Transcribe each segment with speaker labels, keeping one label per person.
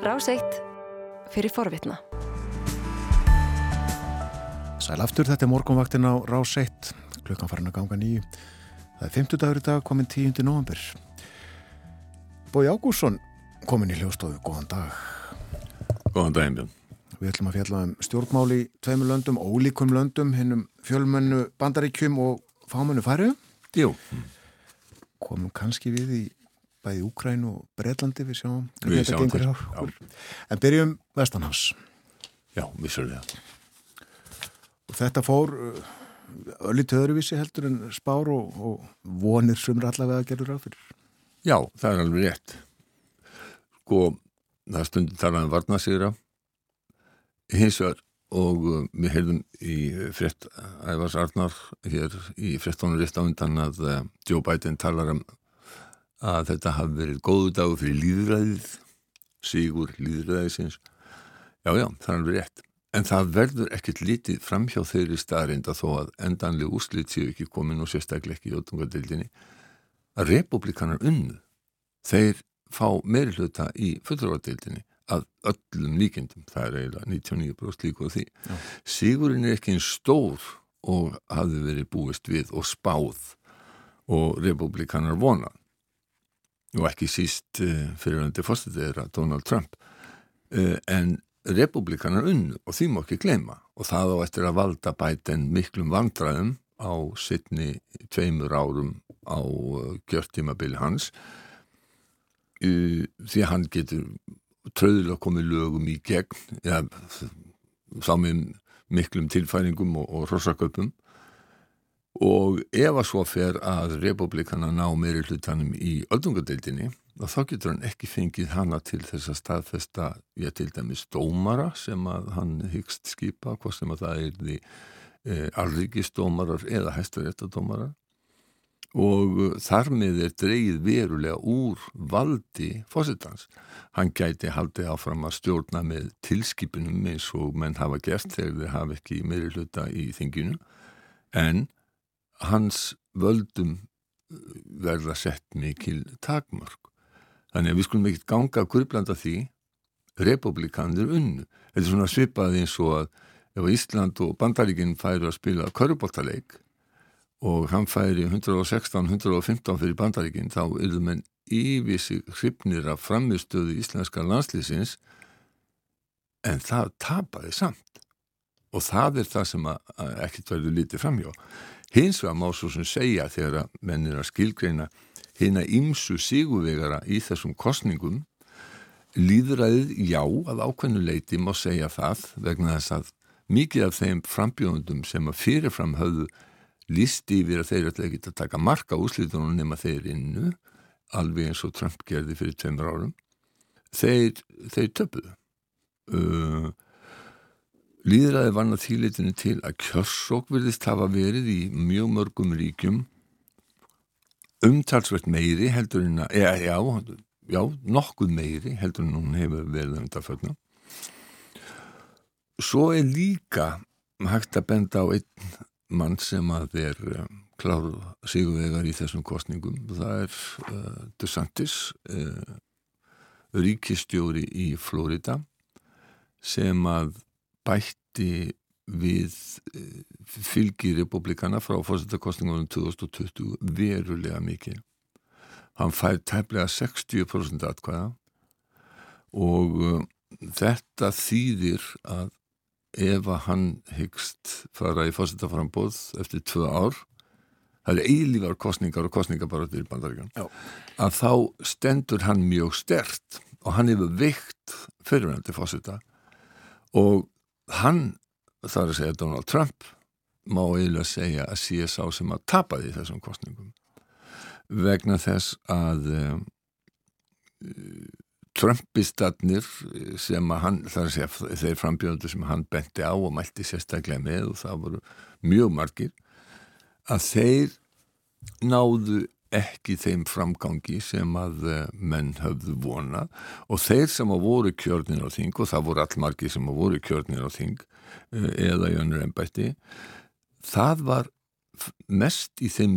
Speaker 1: Ráseitt fyrir forvitna.
Speaker 2: Sæl aftur, þetta er morgunvaktin á Ráseitt, klukkan farin að ganga nýju. Það er 50 dagur í dag, komin 10. november. Bói Ágússon komin í hljóstofu, góðan dag.
Speaker 3: Góðan daginn Björn.
Speaker 2: Við ætlum að fjalla um stjórnmál í tveimur löndum, ólíkum löndum, hinnum fjölmennu bandaríkjum og fámennu færiðu.
Speaker 3: Jú.
Speaker 2: Komum kannski við í bæði Úkræn og Breitlandi við sjáum
Speaker 3: Við sjáum til,
Speaker 2: en byrjum Vestanhás
Speaker 3: Já, vissulega
Speaker 2: og þetta fór öllítið öðruvísi heldur en spár og, og vonir sumra allavega gerur á fyrir.
Speaker 3: Já, það er alveg rétt. Sko, það stundir talaðum varnasýra hins vegar og uh, við heyrðum í frett Ævars Arnar hér í frettónu rétt á undan að uh, Joe Biden talar um að þetta hafi verið góðu dag fyrir líðræðið, sigur líðræðisins. Já, já, það er alveg rétt. En það verður ekkert litið fram hjá þeirri staðrinda þó að endanlega úslit séu ekki komin og sérstaklega ekki í ótungadildinni að republikanar unnu. Þeir fá meiri hluta í fullurvardildinni að öllum líkendum. Það er eiginlega 99% líku á því. Já. Sigurinn er ekki einn stór og hafi verið búist við og spáð og republikanar vonað og ekki síst uh, fyriröndi fórstæðir að Donald Trump. Uh, en republikanar unnu og því má ekki gleyma. Og það á eftir að valda bæten miklum vandraðum á sittni tveimur árum á gjörtímabili hans. Því að hann getur tröðilega komið lögum í gegn ja, sá með miklum tilfæringum og, og rosaköpum og ef að svo fer að republikana ná meiri hlutanum í öldungadeildinni þá getur hann ekki fengið hana til þess að staðfesta ég til dæmis dómara sem að hann hyggst skipa hvað sem að það er því e, alríkistómarar eða hæstaréttadómarar og þar með er dreyið verulega úr valdi fósittans. Hann gæti haldið áfram að stjórna með tilskipunum eins og menn hafa gert þegar þeir hafa ekki meiri hluta í þinginu en hans völdum uh, verða sett mikil takmörg. Þannig að við skulum ekkert ganga að kurblanda því republikanir unnu. Þetta er svona svipaði eins og að ef Ísland og Bandaríkinn færi að spila körubóttaleik og hann færi 116-115 fyrir Bandaríkinn þá eru menn yfir hrifnir af framistöðu íslenska landslýsins en það tapaði samt og það er það sem ekkert verður lítið framjá. Hins vegar má svo sem segja þegar að mennir að skilgreina hérna ímsu siguvegara í þessum kostningum líðræðið já að ákveðnu leiti má segja það vegna þess að mikið af þeim frambjóðundum sem að fyrirfram höfðu listi yfir að þeir ætla ekki að taka marka úslítunum nema þeir innu alveg eins og Trump gerði fyrir tveimur árum þeir, þeir töpuðu. Uh, Líðræði vann að þýleitinu til að kjörsók verðist hafa verið í mjög mörgum ríkjum umtalsvert meiri heldur en að, já, já, já, nokkuð meiri heldur en hún hefur verið undarföldna. Svo er líka hægt að benda á einn mann sem að er um, kláruð sigurvegar í þessum kostningum. Það er uh, DeSantis, uh, ríkistjóri í Florida sem að bætti við eh, fylgi republikana frá fórsettarkostningunum 2020 verulega mikið. Hann fær tæplega 60% atkvæða og uh, þetta þýðir að ef að hann hyggst fara í fórsettarframbóð eftir tvö ár, það er eilívar kostningar og kostningabaratur í bandaríkan, að þá stendur hann mjög stert og hann hefur veikt fyrirvændi fórsettar og hann, það er að segja Donald Trump, má eiginlega segja að sé sá sem að tapa því þessum kostningum vegna þess að um, Trumpistarnir sem að hann, það er að segja þeir frambjöndu sem hann benti á og mælti sérstaklega með og það voru mjög margir að þeir náðu ekki þeim framgangi sem að eh, menn höfðu vonað og þeir sem að voru kjörnir á þing og það voru allmargi sem að voru kjörnir á þing eh, eða í önnur ennbætti það var mest í þeim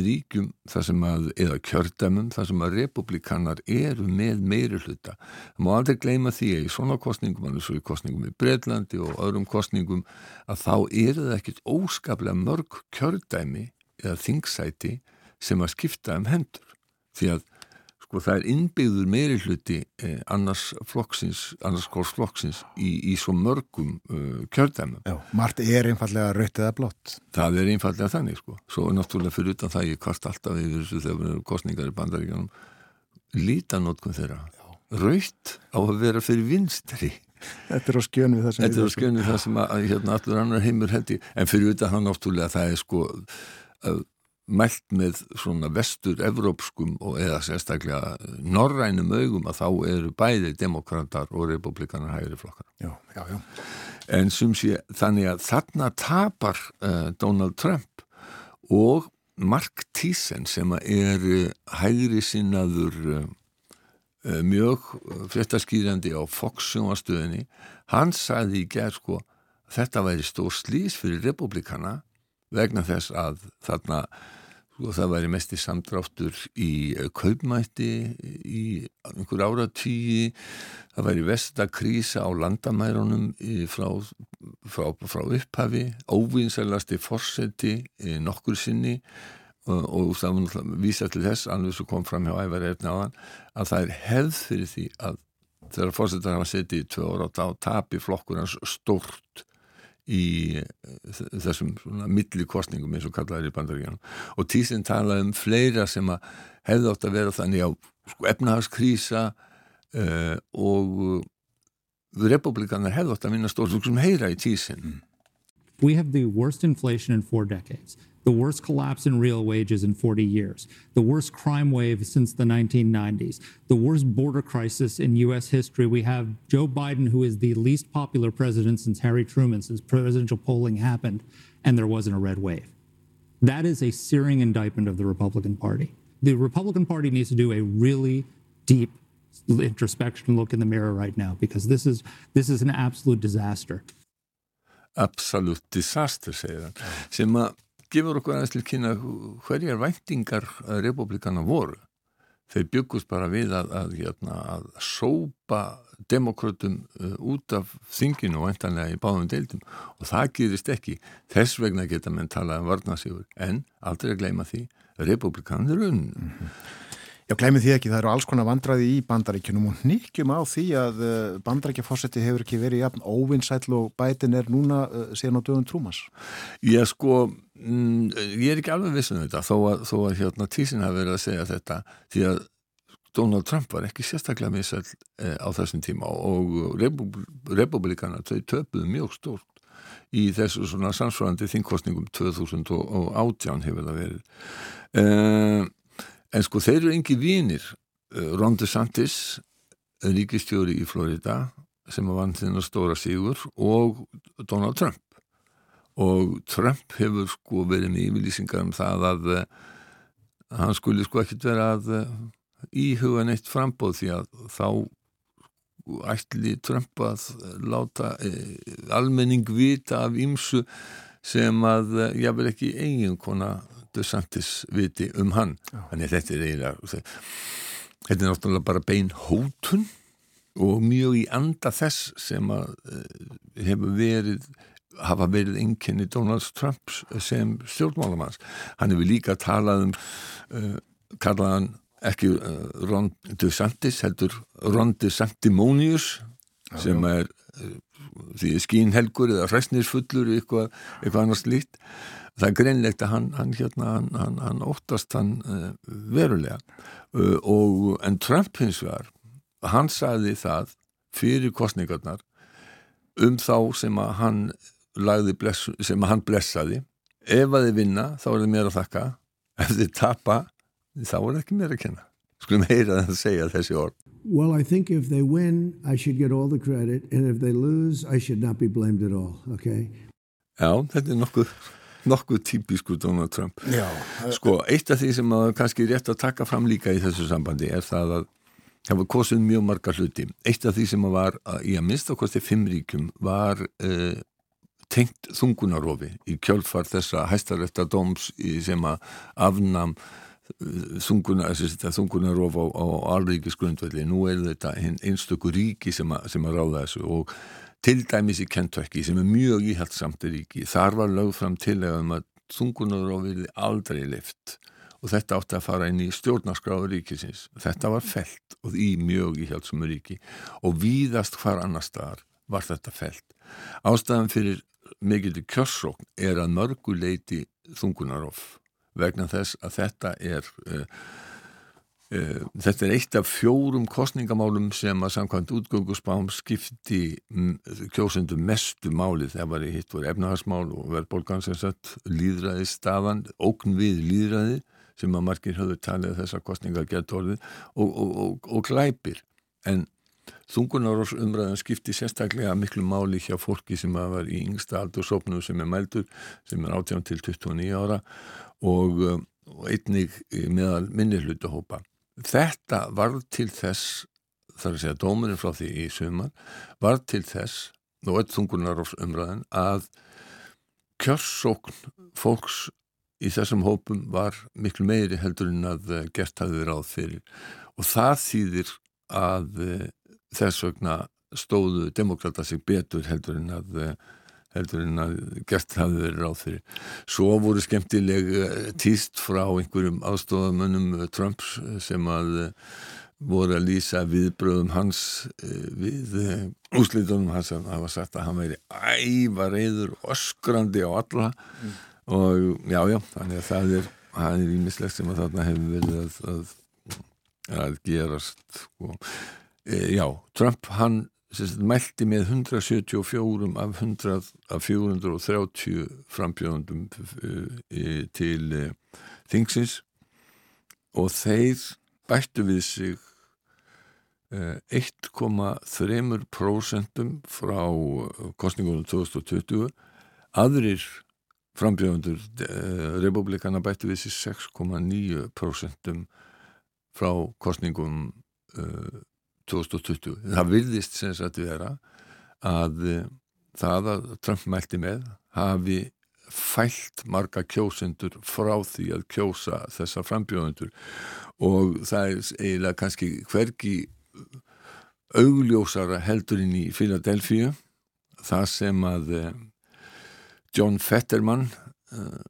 Speaker 3: sem að, eða kjördæmum þar sem að republikanar eru með meiri hluta. Það má aldrei gleyma því að í svona kostningum, alveg svo í kostningum í Breitlandi og öðrum kostningum að þá eru það ekkit óskaplega mörg kjördæmi eða þingsæti sem að skipta um hendur því að sko það er innbyggður meiri hluti eh, annars flokksins, annars kors flokksins í, í svo mörgum uh, kjördæmum.
Speaker 2: Já, margt er einfallega raut eða blott.
Speaker 3: Það er einfallega þannig sko. Svo náttúrulega fyrir utan það ég kvart alltaf yfir þessu þegar við erum kostningar í bandaríkjanum lítanótkun þeirra. Raut á að vera fyrir vinstri.
Speaker 2: Þetta er á skjönu við það sem
Speaker 3: Þetta er á skjönu við það sem að, hérna, allur annar heimur hendi. En fyrir utan það náttúrulega það er sko að mælt með svona vestur-evrópskum og eða sérstaklega norrænum augum að þá eru bæði demokrater og republikanar hægri flokkar.
Speaker 2: Já, já, já.
Speaker 3: En sé þannig að þarna tapar uh, Donald Trump og Mark Thiessen sem er hægri sinnaður uh, mjög fréttaskýrandi á Fox-sjónastöðinni, hann sagði í gerð sko þetta væri stór slís fyrir republikana vegna þess að þarna sko, það væri mest í samdráttur í kaupmætti í einhver áratýji það væri vestakrísa á landamærunum frá, frá, frá upphafi. Óvinnsælasti fórseti nokkur sinni. Og, og það var vísa til þess alveg svo kom fram hjá ævar efni á hann að það er hefð fyrir því að þegar fórsetar hafa setið í tvö ára á tapi flokkur hans stort í þessum millikostningum eins og kallaður í bandaríkjanum og tísinn talaði um fleira sem að hefði átt að vera þannig á sko, efnahagskrísa uh, og republikanar hefði átt að vinna stór sem heyra í tísinn.
Speaker 4: We have the worst inflation in four decades the worst collapse in real wages in 40 years, the worst crime wave since the 1990s, the worst border crisis in U.S. history. We have Joe Biden, who is the least popular president since Harry Truman, since presidential polling happened, and there wasn't a red wave. That is a searing indictment of the Republican Party. The Republican Party needs to do a really deep introspection look in the mirror right now because this is this is an absolute disaster.
Speaker 3: Absolute disaster, segir hann, sem að gefur okkur aðeins til kynna hverjar væntingar republikana voru. Þeir byggust bara við að, að, hérna, að sópa demokrautum uh, út af þinginu og eintanlega í báðum deildum og það gerist ekki. Þess vegna geta menn talað um varnasífur en aldrei að gleyma því republikanir unn. Mm -hmm.
Speaker 2: Já, gleymi því ekki, það eru alls konar vandraði í bandaríkjunum og nýkjum á því að bandaríkjafósetti hefur ekki verið jafn óvinnsætl og bætin er núna uh, síðan á dögun trúmas.
Speaker 3: Ég sko, mm, ég er ekki alveg vissun um þetta þó að, þó að hérna tísin hafi verið að segja þetta því að Donald Trump var ekki sérstaklega misæl eh, á þessum tíma og republikana þau töpuðu mjög stórt í þessu svona samsvarandi þingkostningum 2018 hefur það verið. Eh, En sko þeir eru engi vínir. Ron DeSantis, ríkistjóri í Florida, sem var vann þinn að stóra sigur, og Donald Trump. Og Trump hefur sko verið með yfirlýsingar um það að uh, hann skuli sko ekkit vera að uh, íhuga neitt frambóð því að þá ætli Trump að láta uh, almenning vita af ímsu sem að ég vil ekki eigin kona DeSantis viti um hann. Já. þannig þetta er eiginlega þetta er náttúrulega bara bein hótun og mjög í anda þess sem að hefur verið hafa verið einkenni Donald Trump sem stjórnmálamanns. Hann hefur líka talað um uh, kallaðan ekki uh, Ron DeSantis heldur Ron DeSantimonius sem er uh, því skínhelgur eða hræstnisfullur eitthvað, eitthvað annars lít það er greinlegt að hann, hann, hérna, hann, hann óttast hann uh, verulega. Uh, og en Trump hins vegar hann sagði það fyrir kostningarnar um þá sem að hann bless, sem að hann blessaði. Ef að þið vinna þá er þið mér að þakka. Ef þið tapa þá er ekki mér að kenna. Skulum heyra það að segja þessi orð
Speaker 5: Well, I think if they win, I should get all the credit, and if they lose, I should not be blamed at all, okay?
Speaker 3: Já, þetta er nokkuð nokkuð típisku Donald Trump
Speaker 2: Já.
Speaker 3: sko, eitt af því sem að kannski rétt að taka fram líka í þessu sambandi er það að það var kosin mjög marga hluti eitt af því sem að var að, í að minnstakosti fimm ríkum var uh, tengt þungunarofi í kjölfar þessa hæstarétta dóms sem að afnam þungunarof á, á alríkisgrundvelli. Nú er þetta einstöku ríki sem að, sem að ráða þessu og til dæmis í Kentucky sem er mjög íhaldsamt ríki. Þar var lögð fram til um að þungunarof vilði aldrei lift og þetta átti að fara inn í stjórnarskráður ríkisins. Þetta var felt og í mjög íhjaldsum ríki og víðast hvar annar staðar var þetta felt ástæðan fyrir mikilvæg kjörsókn er að mörguleiti þungunarof vegna þess að þetta er uh, uh, þetta er eitt af fjórum kostningamálum sem að samkvæmt útgöngusbám skipti kjósendum mestu máli. Þegar var í hitt voru efnahagsmál og verðbólgansessat líðræði staðan, ógn við líðræði sem að margir höfðu talið þessar kostningar gett orðið og, og, og, og glæpir. En Þungunaros umræðan skipti sérstaklega miklu máli hjá fólki sem var í yngsta aldursópnu sem er mældur, sem er 18 til 29 ára og, og einnig meðal minni hlutahópa. Þetta var til þess, þar að segja dómurinn frá því í sumar, var til þess, og öll Þungunaros umræðan, að kjörsókn fólks í þessum hópum var miklu meiri heldur en að gert hafði ráð fyrir og það þýðir að þess vegna stóðu demokrata sig betur heldur en að heldur en að gert hafi verið ráð fyrir. Svo voru skemmtileg eh, týst frá einhverjum aðstofamönnum eh, Trumps eh, sem að voru að lýsa viðbröðum hans við úslitunum hans að hafa sagt að hann væri æva reyður öskrandi á alla mm. og já já, þannig að það er það er ímislegt sem að þarna hefur verið að, að, að gerast sko e, já, Trump hann sérst, mælti með 174 af, 100, af 430 frambjöðundum e, til e, þingsins og þeir bættu við sig 1,3% frá kostningunum 2020 aðrir frambjöðundur republikana bættu við sig 6,9% frá kostningum 2020. Það virðist sem sagt vera að eh, það að Trump mælti með hafi fælt marga kjósendur frá því að kjósa þessa frambjóðendur. Og það er eiginlega kannski hvergi augljósara heldurinn í Philadelphia það sem að eh, John Fetterman eh,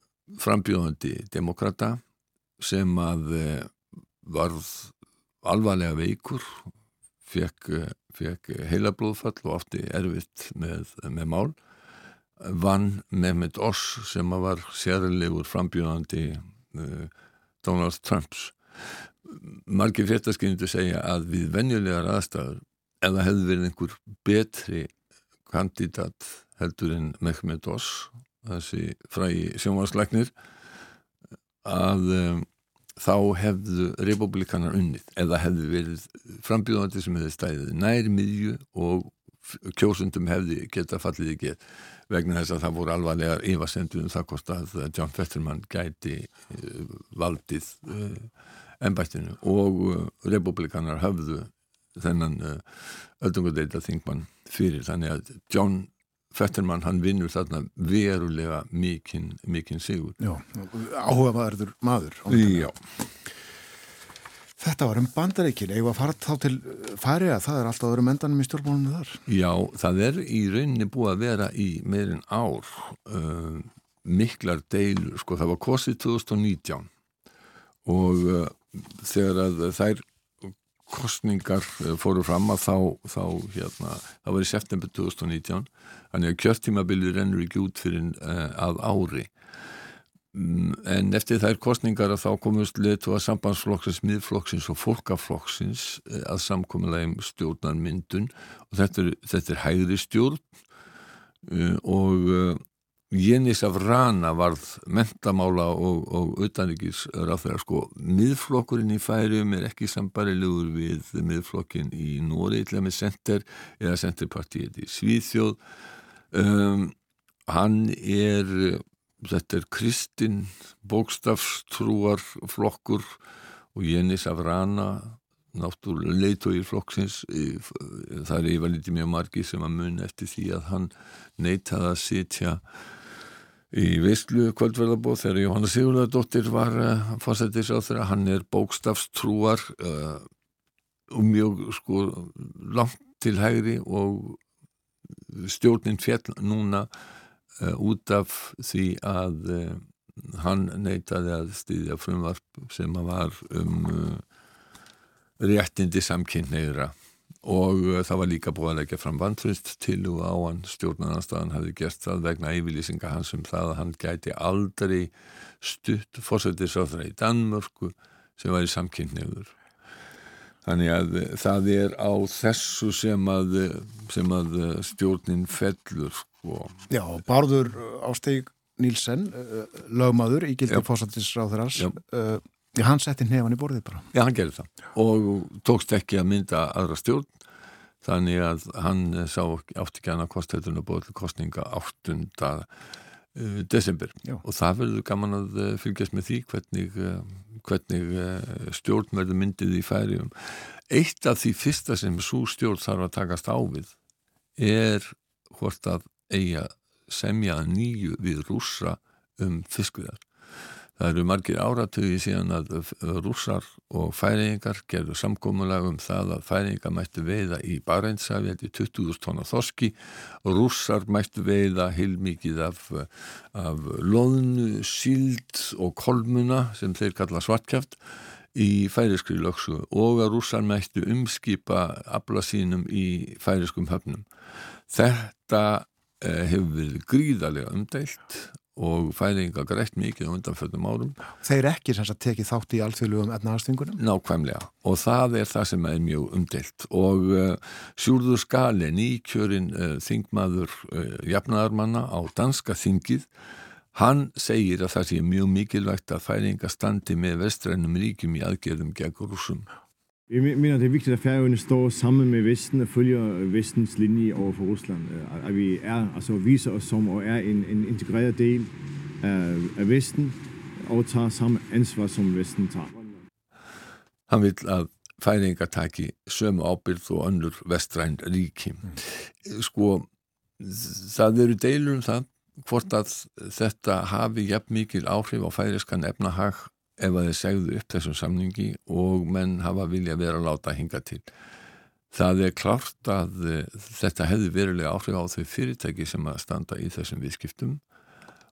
Speaker 3: frambjóðandi demokrata sem að varð alvarlega veikur fekk, fekk heilablóðfall og átti erfitt með, með mál. Vann Mehmet Oss sem var sérlegur frambjóðandi uh, Donald Trumps. Margir fréttaskyndu segja að við venjulegar aðstæður ef það hefði verið einhver betri kandidat heldur en Mehmet Oss þessi frægi sjónvarsleiknir að um, þá hefðu republikanar unnið eða hefðu verið frambjóðandi sem hefði stæðið nær miðju og kjósundum hefði geta fallið get vegna þess að það voru alvarlegar yfasendur um það kost að John Fetterman gæti uh, valdið ennbættinu og uh, republikanar hafðu þennan öldungadeita þingmann fyrir. Þannig að John Fettermann hann vinnur þarna verulega mikinn mikinn sigur.
Speaker 2: Já, áhugaverður maður.
Speaker 3: Já.
Speaker 2: Þetta var um bandareikin, eða fara þá til fari að það er alltaf að vera mendanum í stjórnbólunum þar?
Speaker 3: Já, það er í rauninni búið að vera í meirinn ár uh, miklar deilur, sko það var kosið 2019 og uh, þegar að þær kostningar eh, fóru fram að þá, þá hérna, það var í september 2019 þannig að kjörtímabilið rennur ekki út fyrir uh, að ári. Um, en eftir þær kostningar að þá komust letu að sambandsflokksins, miðflokksins og fólkaflokksins uh, að samkominlega stjórnar myndun og þetta er, þetta er hægri stjórn og Jénis af Rana varð mentamála og, og utanrikis ráþæra sko. Miðflokkurinn í færium er ekki sambarilegur við miðflokkin í Nóri til að með Senter eða Senterpartiet í Svíþjóð. Um, hann er þetta er Kristinn bókstafstrúar flokkur og Jénis af Rana náttúrulega leitói flokksins það er yfirlítið mjög margi sem að mun eftir því að hann neitaði að sitja í Veistlu kvöldverðarbóð þegar Jóhanna Sigurðardóttir var uh, fórstættis á þeirra, hann er bókstafstrúar uh, og mjög sko langt til hægri og stjórnin fjall núna uh, út af því að hann neytaði að stýðja frumvarp sem að var um réttindi samkynneira og uh, það var líka búið að leggja fram vantrust til og á hann. Stjórnarnarstaðan hafi gert það vegna yfirlýsinga hans um það að hann gæti aldrei stutt fórsættisráðra í Danmörku sem var í samkynneður Þannig að eh, það er á þessu sem að, eh, sem að eh, stjórnin fellur sko.
Speaker 2: Já, Bárður Ásteg Nílsen, lögmaður í gildi fósættisráðurars, hann setti nefn í borðið bara.
Speaker 3: Já, hann gerði það og tókst ekki að mynda aðra stjórn þannig að hann sá átti ekki annað kostættunum búið til kostninga 8. desember Já. og það verður gaman að fylgjast með því hvernig hvernig eh, stjórnverðu myndið í færium. Eitt af því fyrsta sem svo stjórn þarf að takast á við er hvort að eiga semja nýju við rúsa um fiskviðar. Það eru margir áratögi síðan að rússar og færingar gerðu samkómulega um það að færingar mættu veiða í Barentsafi í 20.000 tónar þoski og rússar mættu veiða heilmikið af, af loðnu, síld og kolmuna sem þeir kalla svartkjaft í færiskri lögsu og að rússar mættu umskipa afla sínum í færiskum höfnum. Þetta eh, hefur verið gríðarlega umdælt og færinga greitt mikið á undanfjöldum árum.
Speaker 2: Þeir ekki sem sagt tekið þátt í alþjóðlugum etnaðarstingunum?
Speaker 3: Nákvæmlega og það er það sem er mjög umdelt og uh, Sjúrður Skalin í kjörin uh, þingmaður uh, jafnaðarmanna á danska þingið hann segir að það sé mjög mikilvægt að færinga standi með vestrænum ríkjum í aðgerðum gegn rúsum.
Speaker 6: Jeg mener, det er vigtigt, at Færøerne står sammen med Vesten og følger Vestens linje over for Rusland. Øh, at vi er, altså viser os som og er en, en integreret del af, af Vesten og tager samme ansvar, som Vesten tager.
Speaker 3: Han vil að færingar taki sömu ábyrð og önnur vestræn ríki. Sko, það eru deilur um það hvort að þetta hafi jafn mikil áhrif á færiskan efnahag ef að þeir segðu upp þessum samningi og menn hafa vilja vera að láta hinga til. Það er klart að eh, þetta hefði verilega áhrif á þau fyrirtæki sem að standa í þessum viðskiptum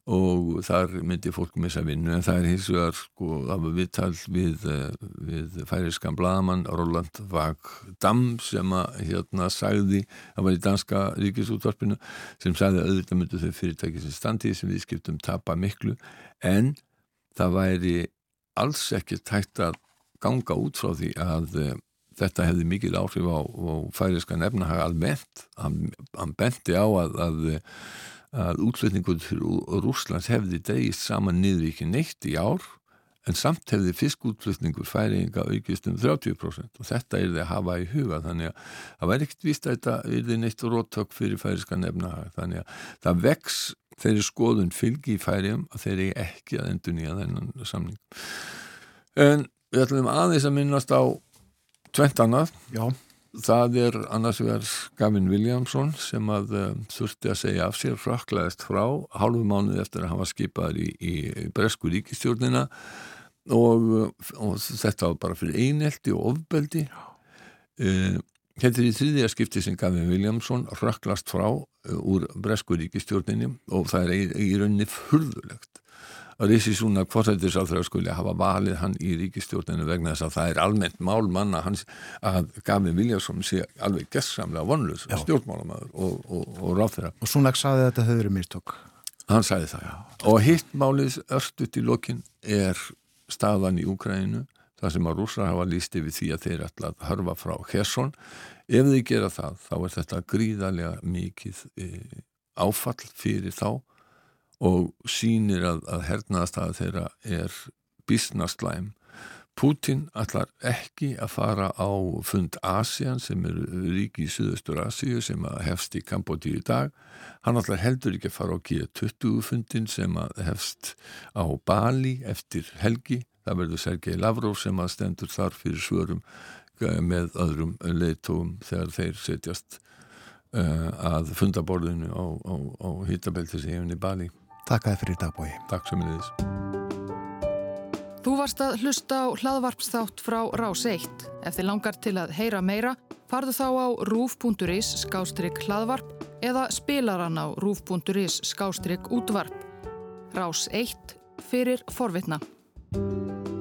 Speaker 3: og þar myndi fólk missa vinnu en það er hins vegar sko var viðtal við, eh, við færiskan bladamann Roland Vagdam sem að hérna sagði, það var í danska ríkisútvarpinu sem sagði að auðvitað myndu þau fyrirtæki sem standi þessum viðskiptum tapa miklu en það væri alls ekki tægt að ganga út frá því að uh, þetta hefði mikil áhrif á, á færiska nefnahag almennt. Hann, hann benti á að, að, að útflutningur til Rúslands hefði dreigist saman niður ekki neitt í ár en samt hefði fiskútflutningur færinga aukist um 30% og þetta er það að hafa í huga þannig að það væri ekkert vist að þetta er neitt róttök fyrir færiska nefnahag þannig að það vex þeirri skoðun fylgi í færium að þeirri ekki að endur nýja þennan samning. En við ætlum aðeins að minnast á tvent annað.
Speaker 2: Já.
Speaker 3: Það er annars vegar Gavin Williamson sem að uh, þurfti að segja af sér fraklaðist frá hálfu mánuð eftir að hann var skipaður í, í Bresku ríkistjórnina og, og þetta var bara fyrir einelti og ofbeldi. Uh, Þetta er í þriðja skipti sem Gavin Williamson rökklast frá uh, úr Bresku ríkistjórninni og það er í, í rauninni furðulegt að Rissi Súna kvortættisáþröðu skuli hafa valið hann í ríkistjórninu vegna þess að það er almennt mál manna hans að Gavin Williamson sé alveg gessamlega vonlust stjórnmálamæður og, og, og ráþæra.
Speaker 2: Og Súnak saði að þetta höfður verið mistokk.
Speaker 3: Hann saði það, já. Og hitt málið örstuðt í lokin er staðan í Úkræninu það sem að rúsar hafa líst yfir því að þeir ætla að hörfa frá Hersson ef þeir gera það þá er þetta gríðarlega mikið e, áfall fyrir þá og sínir að, að hernaðastæða þeirra er bísnastlæm Putin ætlar ekki að fara á fund ASEAN sem er ríki í Suðaustur Asíu sem hefst í Kambodí í dag. Hann ætlar heldur ekki að fara á G20 fundin sem hefst á Bali eftir helgi það verður Sergei Lavrov sem að stendur þar fyrir svörum eh, með öðrum leiðtóum þegar þeir setjast uh, að fundaborðinu á, á, á Hittabeltis í Bali.
Speaker 2: Takk að þið fyrir dagbói.
Speaker 3: Takk sem er þess.
Speaker 7: Þú varst að hlusta á hlaðvarpsþátt frá Rás 1. Ef þið langar til að heyra meira, farðu þá á rúf.is skástrygg hlaðvarp eða spilaran á rúf.is skástrygg útvarp. Rás 1 fyrir forvitna. Música